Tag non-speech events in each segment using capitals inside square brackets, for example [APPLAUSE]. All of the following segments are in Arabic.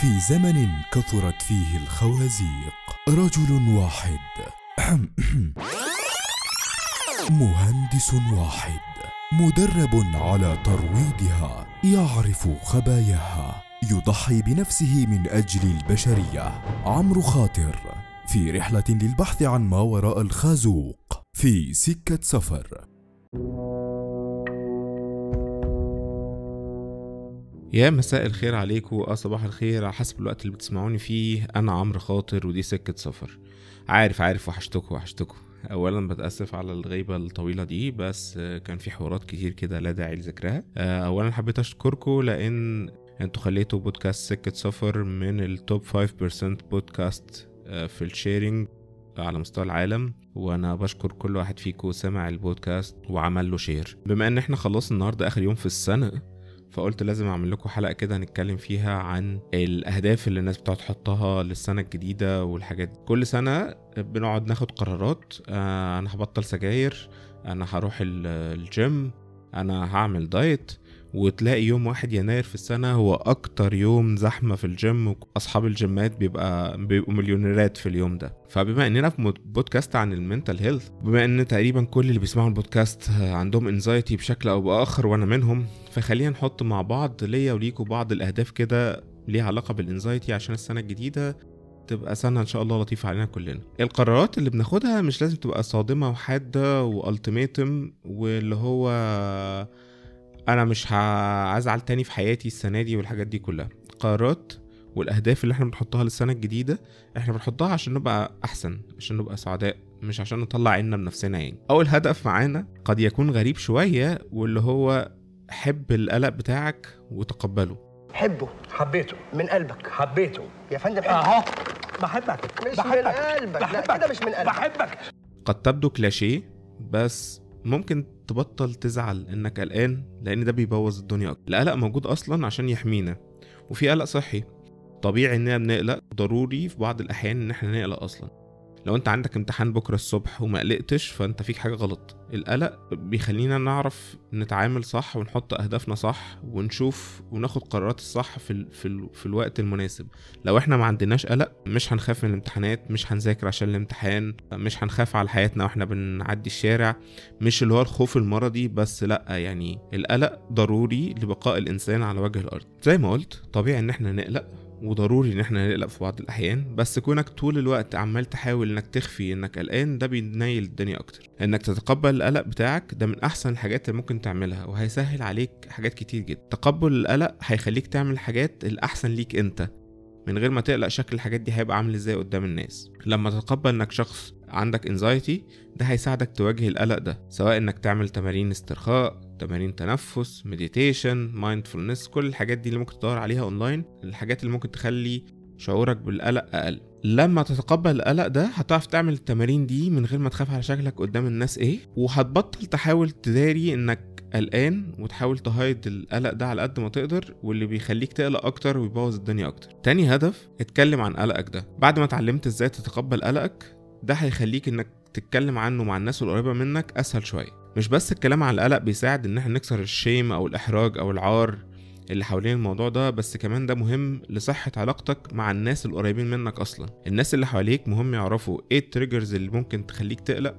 في زمن كثرت فيه الخوازيق. رجل واحد. [CLEARS THROAT] مهندس واحد. مدرب على ترويضها. يعرف خباياها. يضحي بنفسه من أجل البشرية. عمرو خاطر. في رحلة للبحث عن ما وراء الخازوق. في سكة سفر. يا مساء الخير عليكم آه صباح الخير. على حسب الوقت اللي بتسمعوني فيه أنا عمرو خاطر ودي سكة سفر. عارف عارف وحشتكوا وحشتكوا اولا بتأسف على الغيبة الطويلة دي بس كان في حوارات كتير كده لا داعي لذكرها. آه، اولا حبيت أشكركم لأن أنتوا خليتوا بودكاست سكة سفر من ال top 5% بودكاست في ال sharing على مستوى العالم. وأنا بشكر كل واحد فيكم سمع البودكاست وعمل له share بما إن إحنا خلصنا النهارده آخر يوم في السنة فقلت لازم أعمل لكم حلقة كده نتكلم فيها عن الأهداف اللي الناس بتقعد تحطها للسنة الجديدة والحاجات دي. كل سنة بنقعد ناخد قرارات. آه، أنا هبطل سجاير. أنا هروح ال- الجيم. أنا هعمل دايت. وتلاقي يوم واحد يناير في السنة هو أكتر يوم زحمة في الجيم أصحاب الجيمات بيبقى بيبقوا مليونيرات في اليوم ده. فبما إننا في بودكاست عن ال mental health بما إن تقريبا كل اللي بيسمعوا البودكاست عندهم anxiety بشكل أو بآخر وأنا منهم فخلينا نحط مع بعض ليا وليكوا بعض الأهداف كده ليها علاقة بال anxiety عشان السنة الجديدة تبقى سنة إن شاء الله لطيفة علينا كلنا. القرارات اللي بناخدها مش لازم تبقى صادمة وحادة والتيميتم واللي هو أنا مش هزعل تاني في حياتي السنة دي والحاجات دي كلها. قرارات والأهداف اللي إحنا بنحطها للسنة الجديدة إحنا بنحطها عشان نبقى أحسن عشان نبقى سعداء مش عشان نطلع عيننا بنفسنا يعني. أول هدف معانا قد يكون غريب شوية واللي هو حب القلق بتاعك وتقبله. حبه حبيته من قلبك. حبيته. يا فندم أهو. بحبك. مش بحبك. من قلبك. لا بحبك. كده مش من قلبك. بحبك. قد تبدو كلاشيه بس ممكن تبطل تزعل إنك قلقان لأن ده بيبوظ الدنيا أكتر. القلق موجود أصلا عشان يحمينا وفي قلق صحي. طبيعي إننا بنقلق ضروري في بعض الأحيان إن إحنا نقلق أصلا. لو انت عندك امتحان بكرة الصبح وما قلقتش فانت فيك حاجة غلط. القلق بيخلينا نعرف نتعامل صح ونحط أهدافنا صح ونشوف وناخد قرارات الصح في ال... في, ال... في الوقت المناسب. لو إحنا ما عندناش قلق مش هنخاف من الامتحانات مش هنذاكر عشان الامتحان مش هنخاف على حياتنا وإحنا بنعدي الشارع مش اللي هو الخوف المرضي بس لأ يعني القلق ضروري لبقاء الإنسان على وجه الأرض. زي ما قلت طبيعي إن إحنا نقلق وضروري إن إحنا نقلق في بعض الأحيان بس كونك طول الوقت عمال تحاول إنك تخفي إنك قلقان ده بينيل الدنيا أكتر. إنك تتقبل القلق بتاعك ده من أحسن الحاجات اللي ممكن تعملها وهيسهل عليك حاجات كتير جدا. تقبل القلق هيخليك تعمل حاجات الأحسن ليك أنت. من غير ما تقلق شكل الحاجات دي هيبقى عامل إزاي قدام الناس. لما تتقبل إنك شخص عندك anxiety ده هيساعدك تواجه القلق ده سواء إنك تعمل تمارين استرخاء تمارين تنفس meditation mindfulness كل الحاجات دي اللي ممكن تدور عليها اونلاين الحاجات اللي ممكن تخلي شعورك بالقلق أقل. لما تتقبل القلق ده هتعرف تعمل التمارين دي من غير ما تخاف على شكلك قدام الناس إيه وهتبطل تحاول تداري إنك قلقان وتحاول ت hide القلق ده على قد ما تقدر واللي بيخليك تقلق أكتر ويبوظ الدنيا أكتر. تاني هدف اتكلم عن قلقك ده. بعد ما اتعلمت إزاي تتقبل قلقك ده هيخليك إنك تتكلم عنه مع الناس القريبة منك أسهل شوية. مش بس الكلام عن القلق بيساعد إن إحنا نكسر ال shame أو الإحراج أو العار اللي حوالين الموضوع ده بس كمان ده مهم لصحة علاقتك مع الناس القريبين منك أصلا. الناس اللي حواليك مهم يعرفوا إيه ال triggers اللي ممكن تخليك تقلق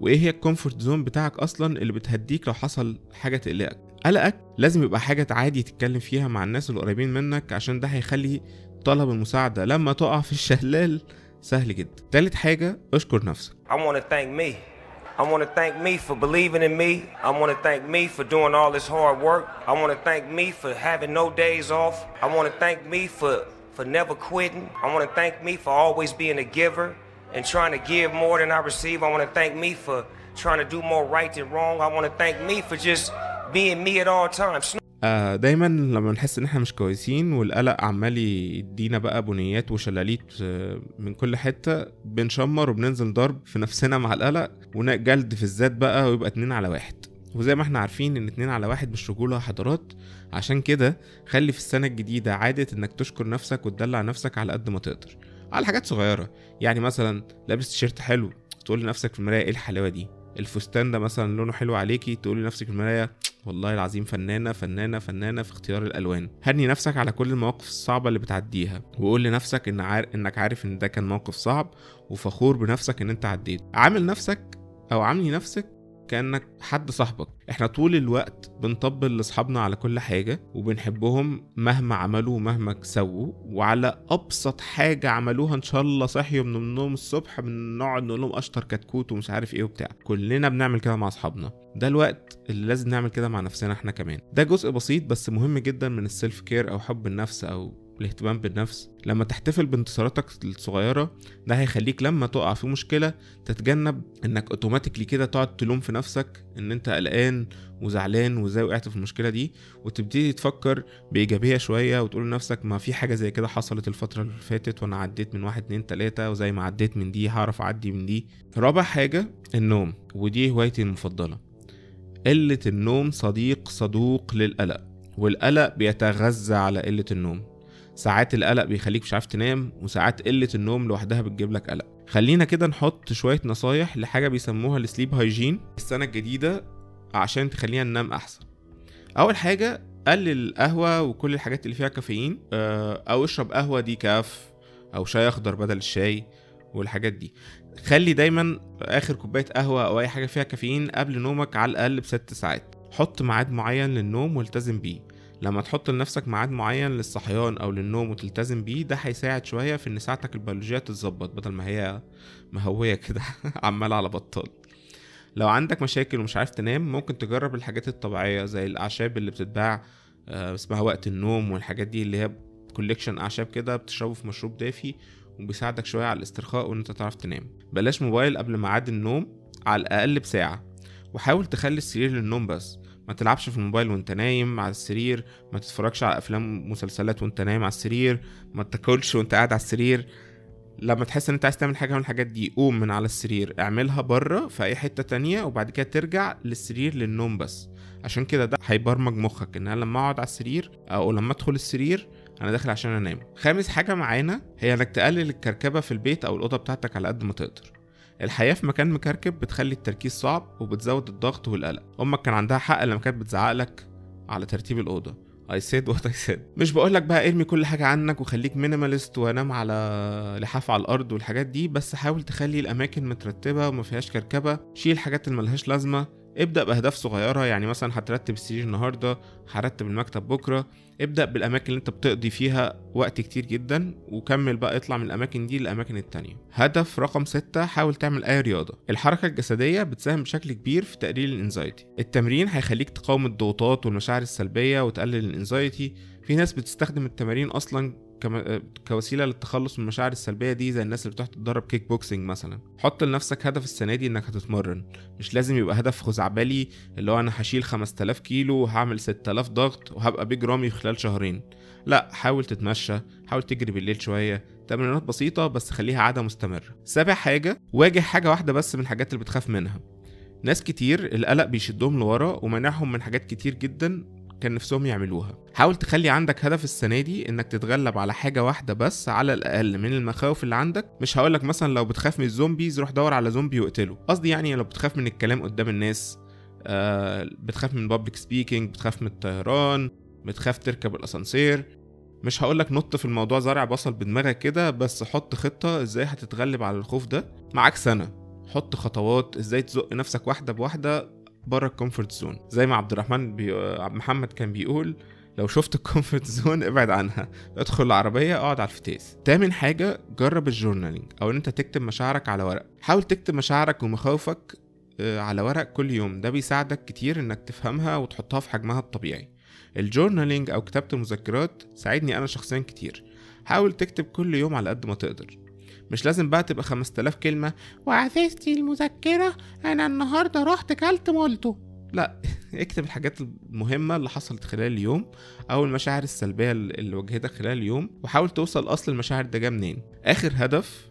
وإيه هي ال comfort zone بتاعك أصلا اللي بتهديك لو حصل حاجة تقلقك. قلقك لازم يبقى حاجة عادي تتكلم فيها مع الناس القريبين منك عشان ده هيخلي طلب المساعدة لما تقع في الشلال سهل جدا. تالت حاجة اشكر نفسك. I want to thank me. I want to thank me for believing in me. I want to thank me for doing all this hard work. I want to thank me for having no days off. I want to thank me for for never quitting. I want to thank me for always being a giver and trying to give more than I receive. I want to thank me for trying to do more right than wrong. I want to thank me for just being me at all times. آه دايما لما نحس إن إحنا مش كويسين والقلق عمال يدينا بقى بنيات وشلاليت آه، من كل حتة بنشمر وبننزل ضرب في نفسنا مع القلق ونجلد في الذات بقى ويبقى اتنين على واحد. وزي ما إحنا عارفين إن اتنين على واحد مش رجولة حضارات عشان كده خلي في السنة الجديدة عادة إنك تشكر نفسك وتدلع نفسك على قد ما تقدر. على حاجات صغيرة يعني مثلا لابس تيشيرت حلو تقول لنفسك في المراية إيه الحلاوة دي؟ الفستان ده مثلا لونه حلو عليكي تقولي لنفسك في المراية والله العظيم فنانة فنانة فنانة في اختيار الألوان. هني نفسك على كل المواقف الصعبة اللي بتعديها وقول لنفسك إن عار... إنك عارف إن ده كان موقف صعب وفخور بنفسك إن أنت عديت. عامل نفسك أو عاملي نفسك كأنك حد صاحبك. إحنا طول الوقت بنطبل لأصحابنا على كل حاجة وبنحبهم مهما عملوا ومهما سووا وعلى أبسط حاجة عملوها إن شاء الله صحيوا من النوم الصبح بنقعد نقول لهم أشطر كتكوت ومش عارف إيه وبتاع. كلنا بنعمل كده مع أصحابنا. ده الوقت اللي لازم نعمل كده مع نفسنا إحنا كمان. ده جزء بسيط بس مهم جدا من ال self care أو حب النفس أو الاهتمام بالنفس. لما تحتفل بانتصاراتك الصغيرة ده هيخليك لما تقع في مشكلة تتجنب إنك automatically كده تقعد تلوم في نفسك إن أنت قلقان وزعلان وإزاي وقعت في المشكلة دي وتبتدي تفكر بإيجابية شوية وتقول لنفسك ما في حاجة زي كده حصلت الفترة اللي فاتت وأنا عديت من واحد اتنين تلاتة وزي ما عديت من دي هعرف أعدي من دي. رابع حاجة النوم ودي هوايتي المفضلة. قلة النوم صديق صدوق للقلق والقلق بيتغذى على قلة النوم. ساعات القلق بيخليك مش عارف تنام وساعات قلة النوم لوحدها بتجيب لك قلق. خلينا كده نحط شوية نصايح لحاجة بيسموها السليب هايجين السنة الجديدة عشان تخلينا ننام أحسن. أول حاجة قلل القهوة وكل الحاجات اللي فيها كافيين آه، أو اشرب قهوة دي كاف أو شاي أخضر بدل الشاي والحاجات دي. خلي دايما آخر كوباية قهوة أو أي حاجة فيها كافيين قبل نومك على الأقل بست ساعات. حط ميعاد معين للنوم والتزم بيه. لما تحط لنفسك ميعاد معين للصحيان أو للنوم وتلتزم بيه ده هيساعد شوية في إن ساعتك البيولوجية تتظبط بدل ما هي مهوية كده [LAUGHS] عمالة على بطال. لو عندك مشاكل ومش عارف تنام ممكن تجرب الحاجات الطبيعية زي الأعشاب اللي بتتباع آه، اسمها وقت النوم والحاجات دي اللي هي collection أعشاب كده بتشربه في مشروب دافي وبيساعدك شوية على الاسترخاء وإن أنت تعرف تنام. بلاش موبايل قبل ميعاد النوم على الأقل بساعة. وحاول تخلي السرير للنوم بس. ما تلعبش في الموبايل وانت نايم على السرير ما تتفرجش على أفلام ومسلسلات وانت نايم على السرير ما تاكلش وانت قاعد على السرير. لما تحس ان انت عايز تعمل حاجة من الحاجات دي قوم من على السرير اعملها بره في أي حتة تانية وبعد كده ترجع للسرير للنوم بس. عشان كده ده هيبرمج مخك إن أنا لما أقعد على السرير أو لما أدخل السرير أنا داخل عشان أنام. خامس حاجة معانا هي إنك تقلل الكركبة في البيت أو الأوضة بتاعتك على قد ما تقدر. الحياة في مكان مكركب بتخلي التركيز صعب وبتزود الضغط والقلق. أمك كان عندها حق لما كانت بتزعقلك على ترتيب الأوضة. I said what I said. مش بقولك بقى ارمي كل حاجة عنك وخليك minimalist وانام على لحاف على الأرض والحاجات دي بس حاول تخلي الأماكن مترتبة وما فيهاش كركبة. شيل الحاجات اللي ملهاش لازمة. ابدأ بأهداف صغيرة يعني مثلا هترتب السرير النهاردة هرتب المكتب بكرة. ابدأ بالأماكن اللي أنت بتقضي فيها وقت كتير جدا وكمل بقى اطلع من الأماكن دي للأماكن التانية. هدف رقم ستة حاول تعمل أي رياضة. الحركة الجسدية بتساهم بشكل كبير في تقليل ال anxiety. التمرين هيخليك تقاوم الضغوطات والمشاعر السلبية وتقلل ال anxiety. في ناس بتستخدم التمارين أصلا كوسيلة للتخلص من المشاعر السلبية دي زي الناس اللي بتروح تتدرب kick boxing مثلا. حط لنفسك هدف السنة دي إنك هتتمرن. مش لازم يبقى هدف خزعبلي اللي هو أنا هشيل 5000 كيلو وهعمل 6000 ضغط وهبقى بيج رامي خلال شهرين. لا حاول تتمشى حاول تجري بالليل شوية. تمرينات بسيطة بس خليها عادة مستمرة. سابع حاجة واجه حاجة واحدة بس من الحاجات اللي بتخاف منها. ناس كتير القلق بيشدهم لورا ومنعهم من حاجات كتير جدا كان نفسهم يعملوها. حاول تخلي عندك هدف السنة دي إنك تتغلب على حاجة واحدة بس على الأقل من المخاوف اللي عندك. مش هقولك مثلا لو بتخاف من الزومبيز روح دور على زومبي واقتله قصدي يعني لو بتخاف من الكلام قدام الناس آه بتخاف من public speaking بتخاف من الطيران بتخاف تركب الأسانسير. مش هقولك نط في الموضوع زرع بصل بدماغك كده بس حط خطة إزاي هتتغلب على الخوف ده. معاك سنة. حط خطوات إزاي تزق نفسك واحدة بواحدة بره ال comfort zone زي ما عبد الرحمن بي... عبد محمد كان بيقول لو شفت ال comfort zone ابعد عنها. ادخل العربية اقعد على الفتيس. تامن حاجة جرب ال journaling أو إن أنت تكتب مشاعرك على ورق. حاول تكتب مشاعرك ومخاوفك آه، على ورق كل يوم. ده بيساعدك كتير إنك تفهمها وتحطها في حجمها الطبيعي. ال journaling أو كتابة المذكرات ساعدني أنا شخصيا كتير. حاول تكتب كل يوم على قد ما تقدر. مش لازم بقى تبقى 5000 كلمة وعزيزتي المذكرة أنا النهاردة رحت كلت مولتو. لا [LAUGHS] اكتب الحاجات المهمة اللي حصلت خلال اليوم أو المشاعر السلبية اللي واجهتك خلال اليوم وحاول توصل أصل المشاعر ده جه منين. آخر هدف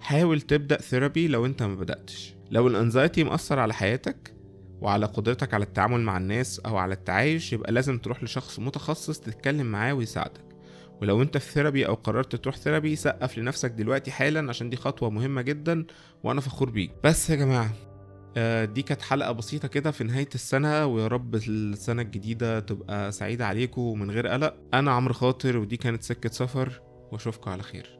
حاول تبدأ therapy لو أنت ما بدأتش. لو ال anxiety مأثر على حياتك وعلى قدرتك على التعامل مع الناس أو على التعايش يبقى لازم تروح لشخص متخصص تتكلم معاه ويساعدك. ولو انت في therapy أو قررت تروح therapy سقف لنفسك دلوقتي حالا عشان دي خطوة مهمة جدا وأنا فخور بيك. بس يا جماعة آه، دي كانت حلقة بسيطة كده في نهاية السنة ويا رب السنة الجديدة تبقى سعيدة عليكم ومن غير قلق. أنا عمرو خاطر ودي كانت سكة سفر وأشوفكم على خير.